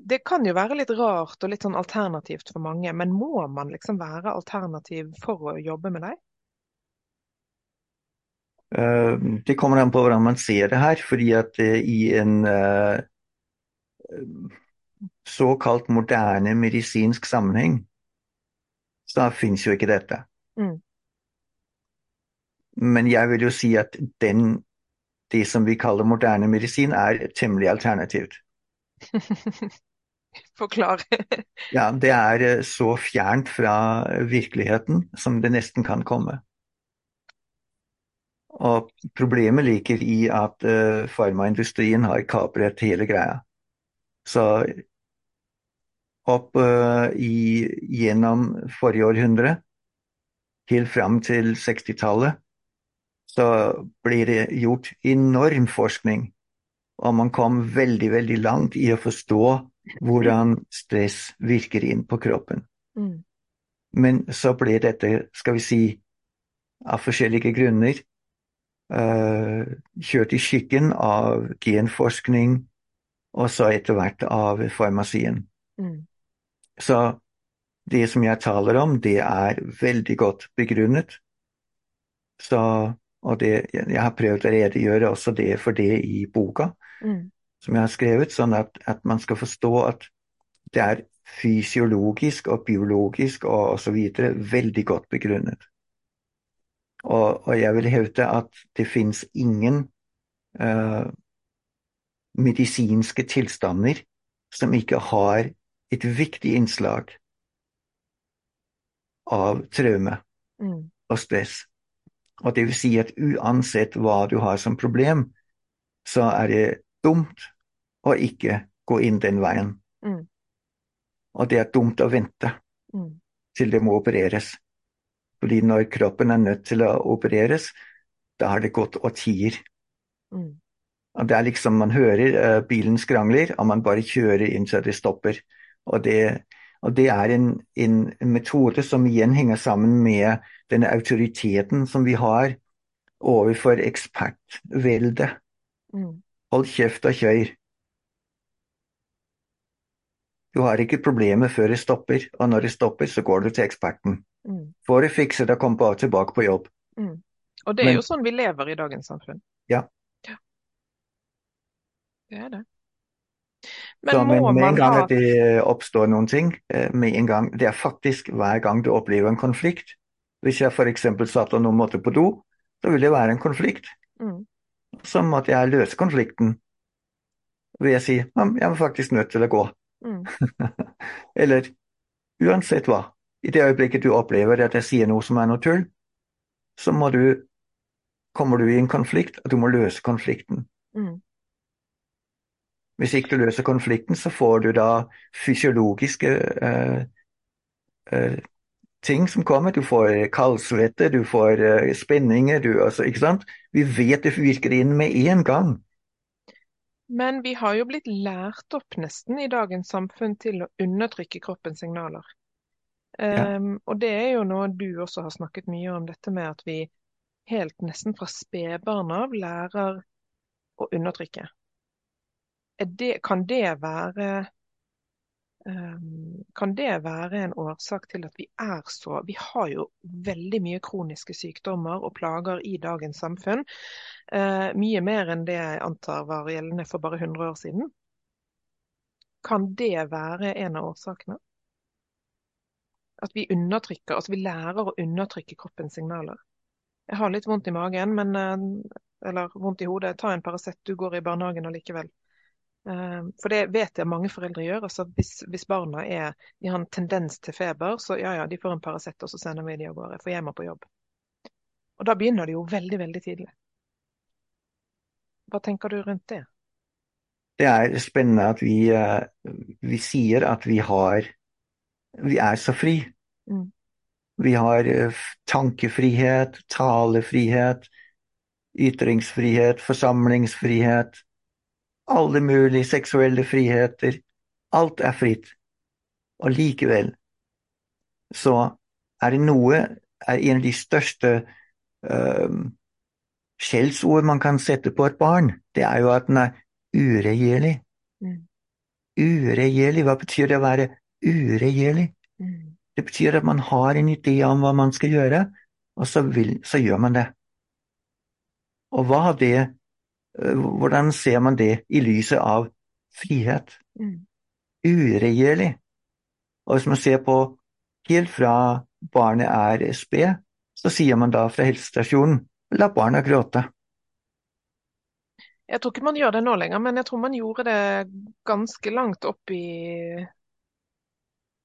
A: det kan jo være litt rart og litt sånn alternativt for mange, men må man liksom være alternativ for å jobbe med deg?
B: Uh, det kommer an på hvordan man ser det her, fordi at uh, i en uh, såkalt moderne medisinsk sammenheng, så finnes jo ikke dette. Mm. Men jeg vil jo si at den, det som vi kaller moderne medisin, er temmelig alternativt. *laughs*
A: Forklar. *laughs*
B: ja, det er eh, så fjernt fra virkeligheten som det nesten kan komme. Og problemet ligger i at uh, farmaindustrien har kapret hele greia. Så opp uh, i, gjennom forrige århundre, helt fram til 60-tallet, så ble det gjort enorm forskning og man kom veldig, veldig langt i å forstå hvordan stress virker inn på kroppen. Mm. Men så ble dette, skal vi si, av forskjellige grunner uh, kjørt i skikken av genforskning, og så etter hvert av farmasien.
A: Mm.
B: Så det som jeg taler om, det er veldig godt begrunnet. Så, og det, jeg har prøvd å redegjøre også det for det i boka
A: Mm.
B: som jeg har skrevet, sånn at, at man skal forstå at det er fysiologisk og biologisk og osv. veldig godt begrunnet. Og, og, jeg vil hevde at det fins ingen uh, medisinske tilstander som ikke har et viktig innslag av traume
A: Mm.
B: og stress. Og det vil si at uansett hva du har som problem, så er det dumt å ikke gå inn den veien.
A: Mm.
B: Og det er dumt å vente
A: Mm.
B: til det må opereres. Fordi når kroppen er nødt til å opereres, da har det gått årtier.
A: Mm.
B: Og det er liksom man hører uh, bilen skrangler, og man bare kjører inn så det stopper. Og det, og det er en, en, metode som igjen henger sammen med denne autoriteten som vi har overfor ekspertveldet.
A: Mm.
B: Hold kjeft og kjør. Du har ikke problemet før det stopper, og når det stopper, så går du til eksperten.
A: Mm.
B: Får det fikset og kom tilbake på jobb.
A: Mm. Og det er
B: Men-
A: jo sånn vi lever i dagens samfunn.
B: Ja.
A: ja. Det er det.
B: Men, så,
A: men
B: med en gang
A: ha
B: at det oppstår noen ting, eh, med en gang, det er faktisk hver gang du opplever en konflikt. Hvis jeg f.eks. satt og noen måtte på do, så vil det være en konflikt.
A: mm.
B: Så måtte jeg løse konflikten ved å si at jeg var faktisk nødt til å gå.
A: Mm. *laughs*
B: Eller uansett hva. I det øyeblikket du opplever at jeg sier noe som er noe tull, så må du, kommer du i en konflikt, og du må løse konflikten.
A: Mm.
B: Hvis ikke du løser konflikten, så får du da fysiologiske eh, eh, ting som kommer. Du får kaldsvette, du får eh, spenninger, du, altså, ikke sant? Vi vet det virker inn med en gang.
A: Men vi har jo blitt lært opp nesten i dagens samfunn til å undertrykke kroppens signaler.
B: Ja.
A: Um, og det er jo noe du også har snakket mye om, dette med at vi helt nesten fra spedbarn av lærer å undertrykke. Det, kan det være um, Kan det være en årsak til at vi er så Vi har jo veldig mye kroniske sykdommer og plager i dagens samfunn. Uh, mye mer enn det jeg antar var gjeldende for bare 100 år siden. Kan det være en av årsakene? At vi undertrykker, altså vi lærer å undertrykke kroppens signaler. Jeg har litt vondt i magen, men, eller vondt i hodet. Ta en Paracet, du går i barnehagen allikevel. For det vet jeg mange foreldre gjør. altså Hvis, hvis barna er, har en tendens til feber, så ja, ja, de får en Paracet, og så sender vi de av gårde, for jeg må på jobb. Og da begynner det jo veldig, veldig tidlig. Hva tenker du rundt det?
B: Det er spennende at vi, vi sier at vi har Vi er så fri.
A: Mm.
B: Vi har tankefrihet, talefrihet, ytringsfrihet, forsamlingsfrihet. Alle mulige seksuelle friheter. Alt er fritt. Og likevel så er det noe er En av de største øh, skjellsord man kan sette på et barn, det er jo at den er uregjerlig.
A: Mm.
B: Uregjerlig, hva betyr det å være uregjerlig?
A: Mm.
B: Det betyr at man har en idé om hva man skal gjøre, og så, vil, så gjør man det. Og hva det hvordan ser man det i lyset av frihet?
A: Mm.
B: Uregjerlig. Og hvis man ser på helt fra barnet er sped, så sier man da fra helsestasjonen la barna gråte.
A: Jeg tror ikke man gjør det nå lenger, men jeg tror man gjorde det ganske langt opp i,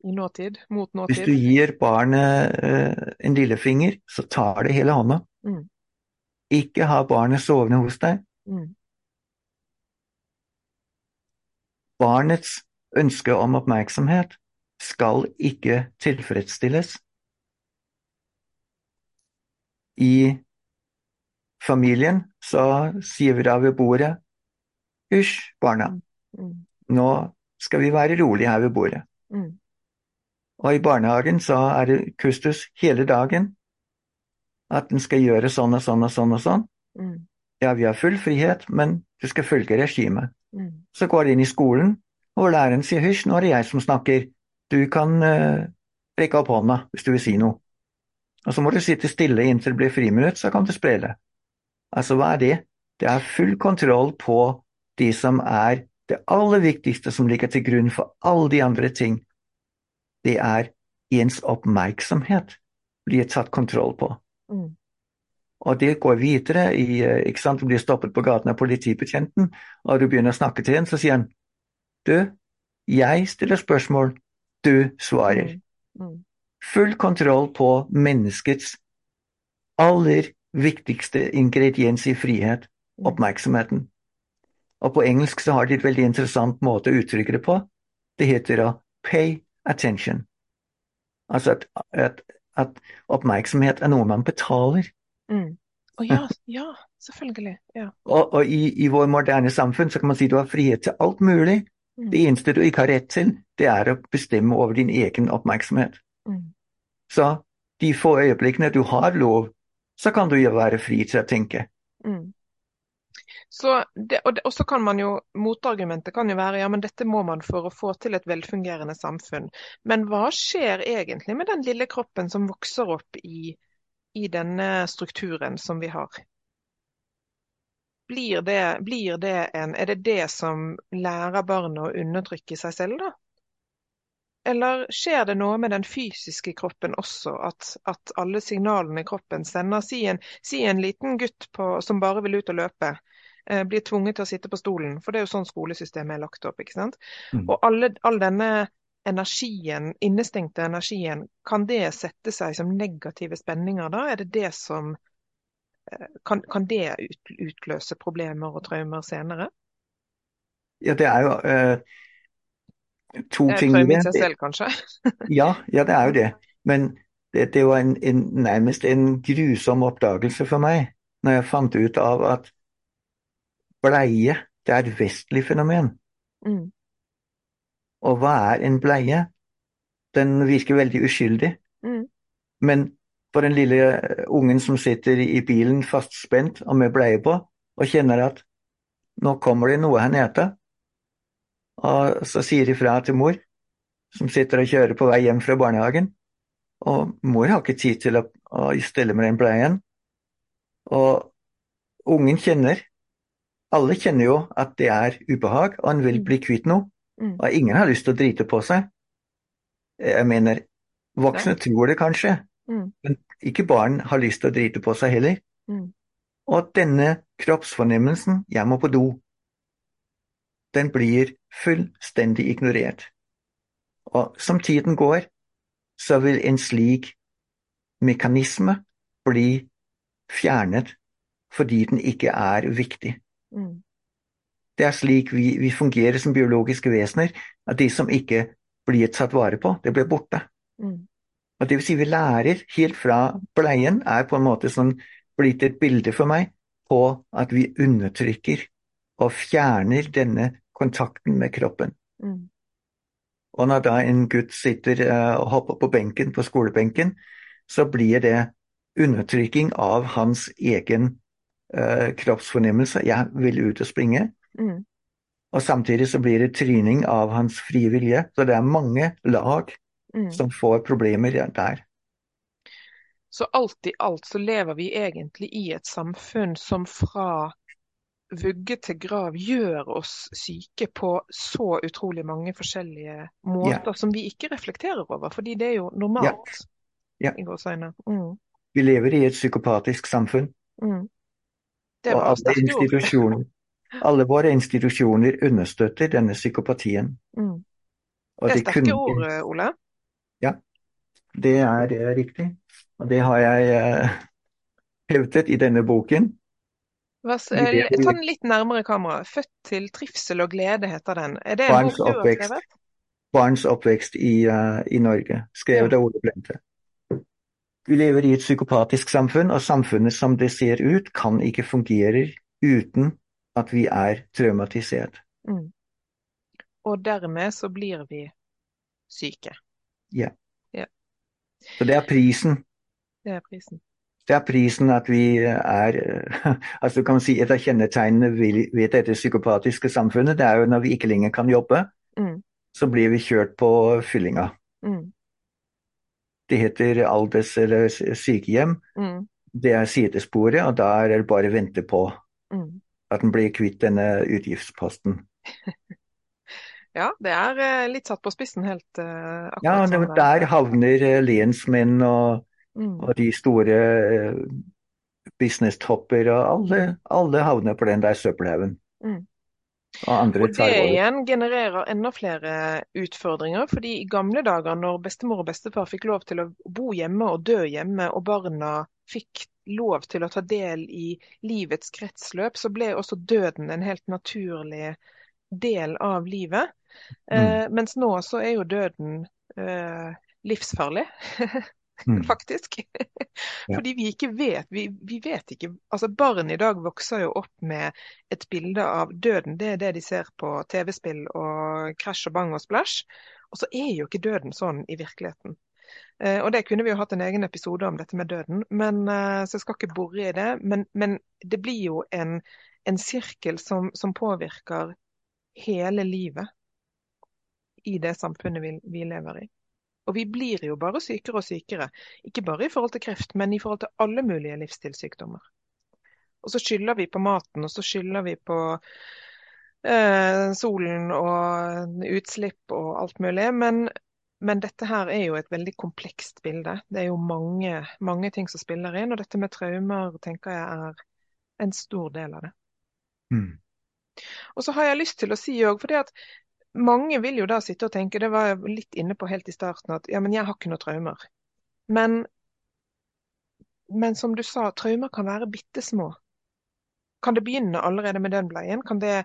A: i nåtid, mot nåtid.
B: Hvis du gir barnet uh, en lillefinger, så tar det hele hånda.
A: Mm.
B: Ikke ha barnet sovende hos deg.
A: Mm.
B: Barnets ønske om oppmerksomhet skal ikke tilfredsstilles. I familien så sier vi da ved bordet Hysj, barna.
A: Mm.
B: Nå skal vi være rolige her ved bordet.
A: Mm.
B: Og i barnehagen så er det kustus hele dagen. At den skal gjøre sånn og sånn og sånn og sånn.
A: Mm.
B: Ja, vi har full frihet, men du skal følge regimet.
A: Mm.
B: Så går de inn i skolen, og læreren sier hysj, nå er det jeg som snakker. Du kan uh, rekke opp hånda hvis du vil si noe. Og så må du sitte stille inntil det blir friminutt, så kan du sprelle. Altså, hva er det? Det er full kontroll på de som er det aller viktigste som ligger til grunn for alle de andre ting. Det er ens oppmerksomhet blir tatt kontroll på.
A: Mm.
B: Og det går videre i eh, ikke sant, Du blir stoppet på gaten av politibetjenten, og du begynner å snakke til en, så sier han Du, jeg stiller spørsmål, du svarer.
A: Mm. Mm.
B: Full kontroll på menneskets aller viktigste ingrediens i frihet,
A: Mm.
B: oppmerksomheten. Og på engelsk så har de et veldig interessant måte å uttrykke det på. Det heter å pay attention. Altså at, at, at oppmerksomhet er noe man betaler.
A: Mm. Å ja, ja, selvfølgelig. Ja.
B: Og, og i, i vår moderne samfunn så kan man si du har frihet til alt mulig.
A: Mm.
B: Det eneste du ikke har rett til, det er å bestemme over din egen oppmerksomhet.
A: Mm.
B: Så de få øyeblikkene du har lov, så kan du jo være fri til å tenke.
A: Mm. Så det, og, det, og så kan man jo, Motargumentet kan jo være ja, men dette må man for å få til et velfungerende samfunn. Men hva skjer egentlig med den lille kroppen som vokser opp i, i denne strukturen som vi har? Blir det, blir det en, er det det som lærer barna å undertrykke seg selv, da? Eller skjer det noe med den fysiske kroppen også, at, at alle signalene i kroppen sender Si en, si en liten gutt på, som bare vil ut og løpe, eh, blir tvunget til å sitte på stolen, for det er jo sånn skolesystemet er lagt opp. ikke sant?
B: Mm.
A: Og alle, all denne energien, innestengte energien, kan det sette seg som negative spenninger da? Er det det som eh, Kan, kan det ut, utløse problemer og traumer senere?
B: Ja, det er jo eh, to
A: Det er
B: ting
A: traume i seg selv, kanskje? *laughs*
B: Ja, ja, det er jo det. Men det, det var en, en, nærmest en grusom oppdagelse for meg når jeg fant ut av at bleie, det er et vestlig fenomen.
A: Mm.
B: Og hva er en bleie? Den virker veldig uskyldig.
A: Mm.
B: Men for den lille eh, ungen som sitter i bilen fastspent og med bleie på, og kjenner at nå kommer det noe her nede, og så sier de fra til mor, som sitter og kjører på vei hjem fra barnehagen, og mor har ikke tid til å, å stelle med den bleien. Og ungen kjenner, alle kjenner jo at det er ubehag, og han vil
A: Mm.
B: bli kvitt noe. Og ingen har lyst til å drite på seg. Jeg mener, voksne tror det kanskje,
A: Mm.
B: men ikke barn har lyst til å drite på seg heller.
A: Mm.
B: Og denne kroppsfornemmelsen 'jeg må på do', den blir fullstendig ignorert. Og som tiden går, så vil en slik mekanisme bli fjernet fordi den ikke er viktig.
A: Mm.
B: Det er slik vi, vi fungerer som biologiske vesener, at de som ikke blir tatt vare på, det blir borte.
A: Mm.
B: Og det vil si vi lærer helt fra bleien, er på en måte sånn blitt et bilde for meg på at vi undertrykker og fjerner denne kontakten med kroppen.
A: Mm.
B: Og når da en gutt sitter uh, og hopper på benken på skolebenken, så blir det undertrykking av hans egen uh, kroppsfornemmelse. Jeg vil ut og springe.
A: Mm.
B: Og samtidig så blir det tryning av hans frie vilje. Så det er mange lag
A: Mm.
B: som får problemer der.
A: Så alt i alt så lever vi egentlig i et samfunn som fra vugge til grav gjør oss syke på så utrolig mange forskjellige måter som vi ikke reflekterer over, fordi det er jo normalt.
B: Ja.
A: i gåseøyne. Mm.
B: Vi lever i et psykopatisk samfunn.
A: Mm. Det
B: Og
A: var
B: alle institusjoner, alle våre institusjoner understøtter denne psykopatien.
A: Mm. Det er sterke ord, Ole.
B: Det er, det er riktig. Og det har jeg uh, hevdet i denne boken.
A: Hva s-
B: Vi lever i-
A: Ta den litt nærmere kamera. 'Født til trivsel og glede' heter den. Er det en
B: Barns
A: bok du har skrevet?
B: Barns oppvekst i, uh, i Norge, skrevet av Ole Blente. Vi lever i et psykopatisk samfunn, og samfunnet som det ser ut, kan ikke fungere uten at vi er traumatisert.
A: Mm. Og dermed så blir vi syke.
B: ja Så det er prisen.
A: Det er prisen.
B: det er prisen at vi er *laughs* altså du kan si Et av kjennetegnene ved dette psykopatiske samfunnet det er jo når vi ikke lenger kan jobbe,
A: Mm.
B: så blir vi kjørt på fyllinga.
A: Mm.
B: Det heter alders- eller sykehjem.
A: Mm.
B: Det er sidesporet, og da er det bare å vente på
A: Mm.
B: At en blir kvitt denne utgiftsposten. *laughs*
A: Ja, det er eh, litt satt på spissen helt eh, akkurat
B: Ja, det,
A: sånn er.
B: der havner eh, lensmenn og,
A: Mm.
B: og de store businesstopper og alle, alle havner på den der søppelhaugen.
A: Mm.
B: Og
A: Og det igjen genererer enda flere utfordringer, fordi i gamle dager når bestemor og bestefar fikk lov til å bo hjemme og dø hjemme, og barna fikk lov til å ta del i livets kretsløp, så ble også døden en helt naturlig del av livet. Eh, mens nå så er jo døden eh, livsfarlig, *laughs*
B: Mm.
A: faktisk. Fordi vi ikke vet. Vi, vi vet ikke Altså, barn i dag vokser jo opp med et bilde av døden. Det er det de ser på TV-spill og krasj og bang og splash. Og så er jo ikke døden sånn i virkeligheten. Eh, og det kunne vi jo hatt en egen episode om, dette med døden. Men, eh, så jeg skal ikke bore i det. Men, men det blir jo en, en sirkel som, som påvirker hele livet i det samfunnet vi, vi lever i. Og vi blir jo bare sykere og sykere. Ikke bare i forhold til kreft, men i forhold til alle mulige livsstilssykdommer. Og så skylder vi på maten, og så skylder vi på eh, solen og utslipp og alt mulig. Men, men dette her er jo et veldig komplekst bilde. Det er jo mange, mange ting som spiller inn, og dette med traumer tenker jeg er en stor del av det.
B: Mm.
A: Og så har jeg lyst til å si òg, fordi at mange vil jo da sitte og tenke, det var jeg litt inne på helt i starten, at ja, men jeg har ikke noe traumer. Men, men som du sa, traumer kan være bitte små. Kan det begynne allerede med den bleien? Kan det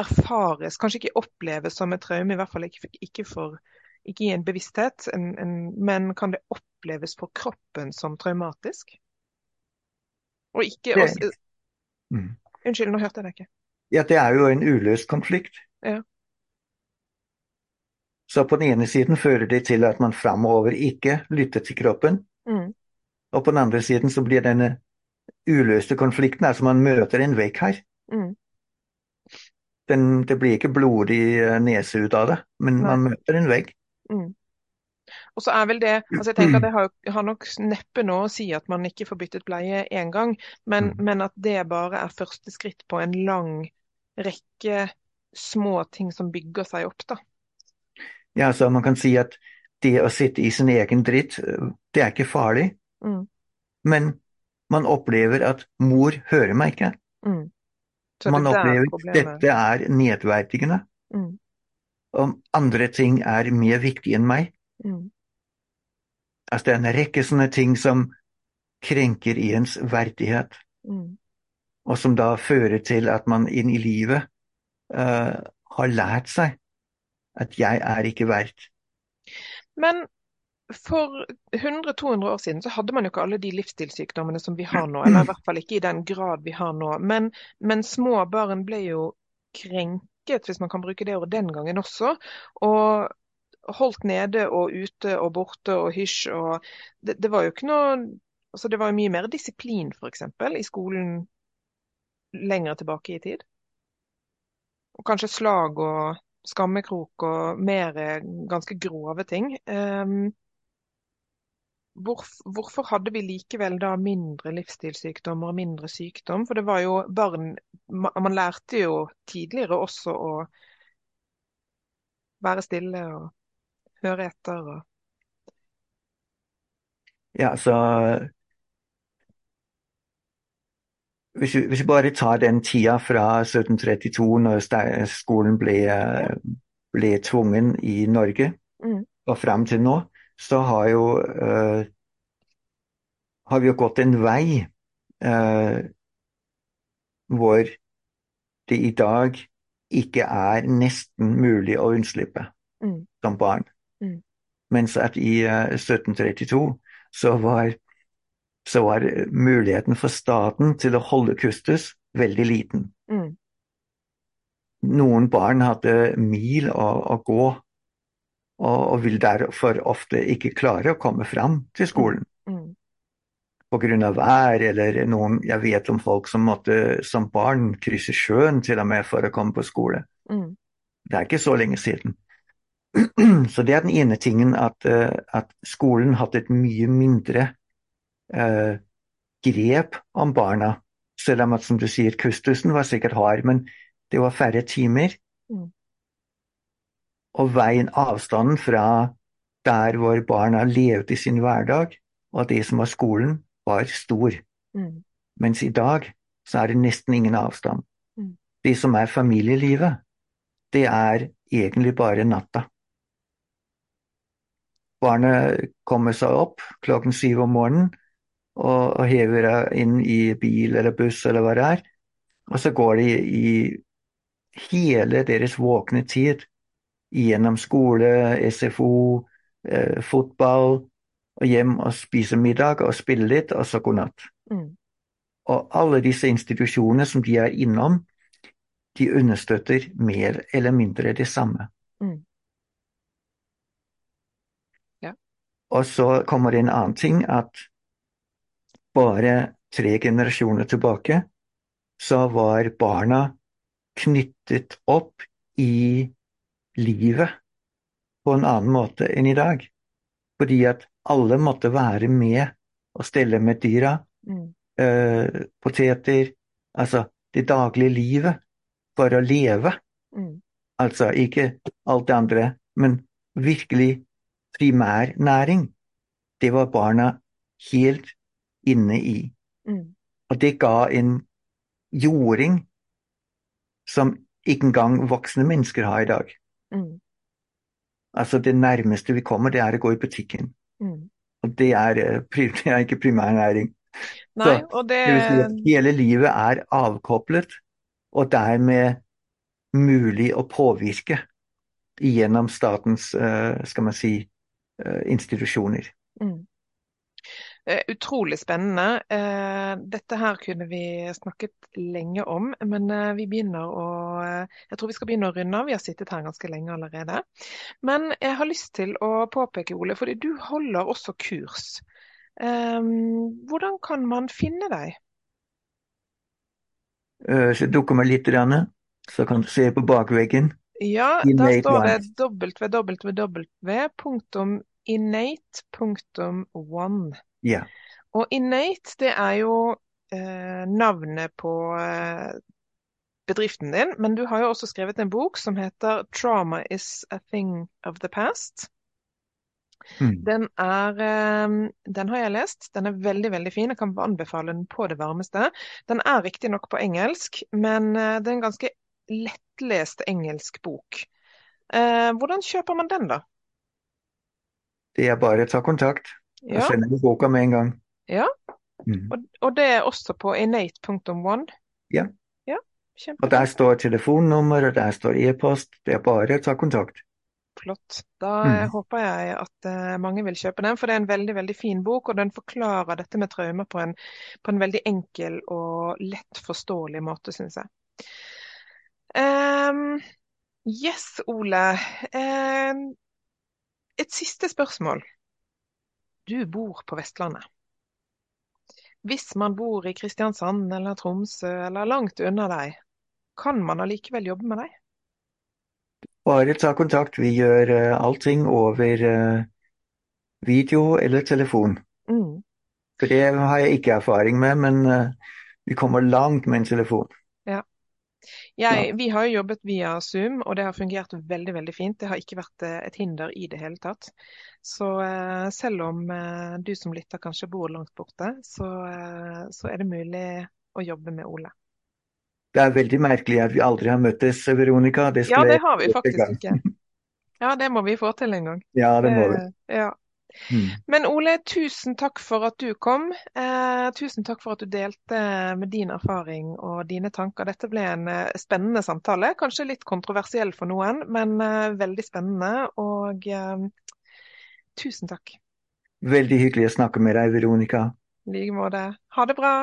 A: erfares, kanskje ikke oppleves som et traume, i hvert fall ikke, ikke, for, ikke i en bevissthet, en, en, men kan det oppleves for kroppen som traumatisk? Og ikke også,
B: Mm.
A: Unnskyld, nå hørte jeg deg ikke.
B: Ja, det er jo en uløst konflikt.
A: Ja.
B: Så på den ene siden fører det til at man framover ikke lytter til kroppen,
A: Mm,
B: og på den andre siden så blir denne uløste konflikten, altså man møter en vegg her.
A: mm,
B: Den, det blir ikke blodig eh, nese ut av det, men
A: Nei.
B: man møter en vegg.
A: Mm. Og så er vel det altså jeg tenker at *clears throat* Det har, har nok neppe noe å si at man ikke får byttet bleie én gang, men,
B: Mm.
A: men at det bare er første skritt på en lang rekke små ting som bygger seg opp. da.
B: Ja, så man kan si at det å sitte i sin egen dritt, det er ikke farlig,
A: Mm,
B: men man opplever at mor hører meg ikke.
A: mm. Så
B: Man
A: det er
B: opplever
A: at
B: dette er nedverdigende,
A: Mm,
B: og andre ting er mer viktig enn meg.
A: mm,
B: Altså det er en rekke sånne ting som krenker ens verdighet,
A: mm,
B: og som da fører til at man inn i livet uh, har lært seg at jeg er ikke verdt.
A: Men for 100-200 år siden så hadde man jo ikke alle de livsstilssykdommene som vi har nå, eller i hvert fall ikke i den grad vi har nå. Men, men små barn ble jo krenket, hvis man kan bruke det ordet, den gangen også. Og holdt nede og ute og borte og hysj og Det, det var jo ikke noe Altså det var jo mye mer disiplin, f.eks., i skolen lenger tilbake i tid. Og kanskje slag og skammekrok og mer eh, ganske grove ting. Hvorf- hvorfor hadde vi likevel da mindre livsstilssykdommer og mindre sykdom? For det var jo barn ma- Man lærte jo tidligere også å være stille og høre etter og
B: Ja, så hvis vi, hvis vi bare tar den tida fra 1732, når skolen ble, ble tvungen i Norge,
A: Mm.
B: og fram til nå, så har jo eh, har vi jo gått en vei eh, hvor det i dag ikke er nesten mulig å unnslippe
A: Mm.
B: som barn.
A: Mm.
B: Mens at i eh, 1732 så var, så var muligheten for staten til å holde kustus veldig liten.
A: Mm.
B: Noen barn hadde mil å, å gå, og, og vil derfor ofte ikke klare å komme fram til skolen.
A: Mm.
B: pga. vær, eller noen Jeg vet om folk som måtte som barn krysse sjøen til og med for å komme på skole.
A: Mm.
B: Det er ikke så lenge siden. *clears throat* Så det er den ene tingen at, eh, at skolen hadde et mye mindre uh, grep om barna. Selv om at, som du sier, kustusen var sikkert hard, men det var færre timer.
A: Mm.
B: Og veien, avstanden fra der hvor barna levde i sin hverdag, og det som var skolen, var stor.
A: Mm.
B: Mens i dag så er det nesten ingen avstand.
A: Mm.
B: Det som er familielivet, det er egentlig bare natta. Barnet kommer seg opp klokken syv om morgenen og, og hever inn i bil eller buss eller hva det er. Og så går de i hele deres våkne tid gjennom skole, SFO, eh, fotball, og hjem og spise middag og spille litt, og så god natt.
A: Mm.
B: Og alle disse institusjonene som de er innom, de understøtter mer eller mindre det samme.
A: Mm. Ja.
B: Og så kommer det en annen ting at bare tre generasjoner tilbake så var barna knyttet opp i livet på en annen måte enn i dag. Fordi at alle måtte være med og stelle med dyra.
A: Mm.
B: Eh, poteter Altså det daglige livet for å leve.
A: Mm.
B: Altså ikke alt det andre, men virkelig primærnæring. Det var barna helt inne i.
A: Mm.
B: Og det ga en jording som ikke engang voksne mennesker har i dag.
A: Mm.
B: Altså det nærmeste vi kommer, det er å gå i butikken.
A: Mm.
B: Og det er, eh, *laughs* det er ikke primærnæring.
A: Nei, og det,
B: det vil si at hele livet er avkoblet, og dermed mulig å påvirke gjennom statens uh, skal man si, uh, institusjoner.
A: mm. Eh, Utrolig spennende. Eh, Dette her kunne vi snakket lenge om, men eh, vi begynner å Jeg tror vi skal begynne å runde av. Vi har sittet her ganske lenge allerede. Men jeg har lyst til å påpeke, Ole, fordi du holder også kurs. Hvordan kan man finne deg?
B: Så dukker meg litt, så kan du se på bakveggen.
A: Ja, der står det www.innate.one.
B: Ja.
A: Og innate, det er jo eh, navnet på eh, bedriften din, men du har jo også skrevet en bok som heter 'Trauma is a thing of the past'.
B: Mm.
A: Den, er, eh, den har jeg lest. Den er veldig veldig fin. Jeg kan anbefale den på det varmeste. Den er riktignok på engelsk, men eh, det er en ganske lettlest engelsk bok. Eh, hvordan kjøper man den, da?
B: Det er bare å ta kontakt.
A: Ja.
B: Jeg sender boka med en gang.
A: Ja,
B: Mm.
A: og, og det er også på innate.one?
B: Ja.
A: Ja
B: Og der står telefonnummer, og der står e-post. Det er bare å ta kontakt.
A: Flott. Da
B: Mm.
A: håper jeg at eh, mange vil kjøpe den, for det er en veldig veldig fin bok. Og den forklarer dette med traumer på en, på en veldig enkel og lett forståelig måte, syns jeg. Um, yes, Ole. Um, et siste spørsmål. Du bor på Vestlandet. Hvis man bor i Kristiansand eller Tromsø eller langt unna deg, kan man allikevel jobbe med deg?
B: Bare ta kontakt. Vi gjør uh, allting over uh, video eller telefon.
A: Mm.
B: For det har jeg ikke erfaring med, men uh, vi kommer langt med en telefon.
A: Jeg, vi har jo jobbet via Zoom, og det har fungert veldig veldig fint. Det har ikke vært et hinder i det hele tatt. Så selv om du som lytter kanskje bor langt borte, så, så, er det mulig å jobbe med Ole.
B: Det er veldig merkelig at vi aldri har møttes, Veronica.
A: Det ja, det har vi faktisk ikke. Ja, det må vi få til en gang.
B: Ja, det må vi.
A: Ja. Mm. Men Ole, tusen takk for at du kom. Eh, tusen takk for at du delte med din erfaring og dine tanker. Dette ble en eh, spennende samtale. Kanskje litt kontroversiell for noen, men eh, veldig spennende. Og tusen takk.
B: Veldig hyggelig å snakke med deg, Veronica.
A: I like måte. Ha det bra.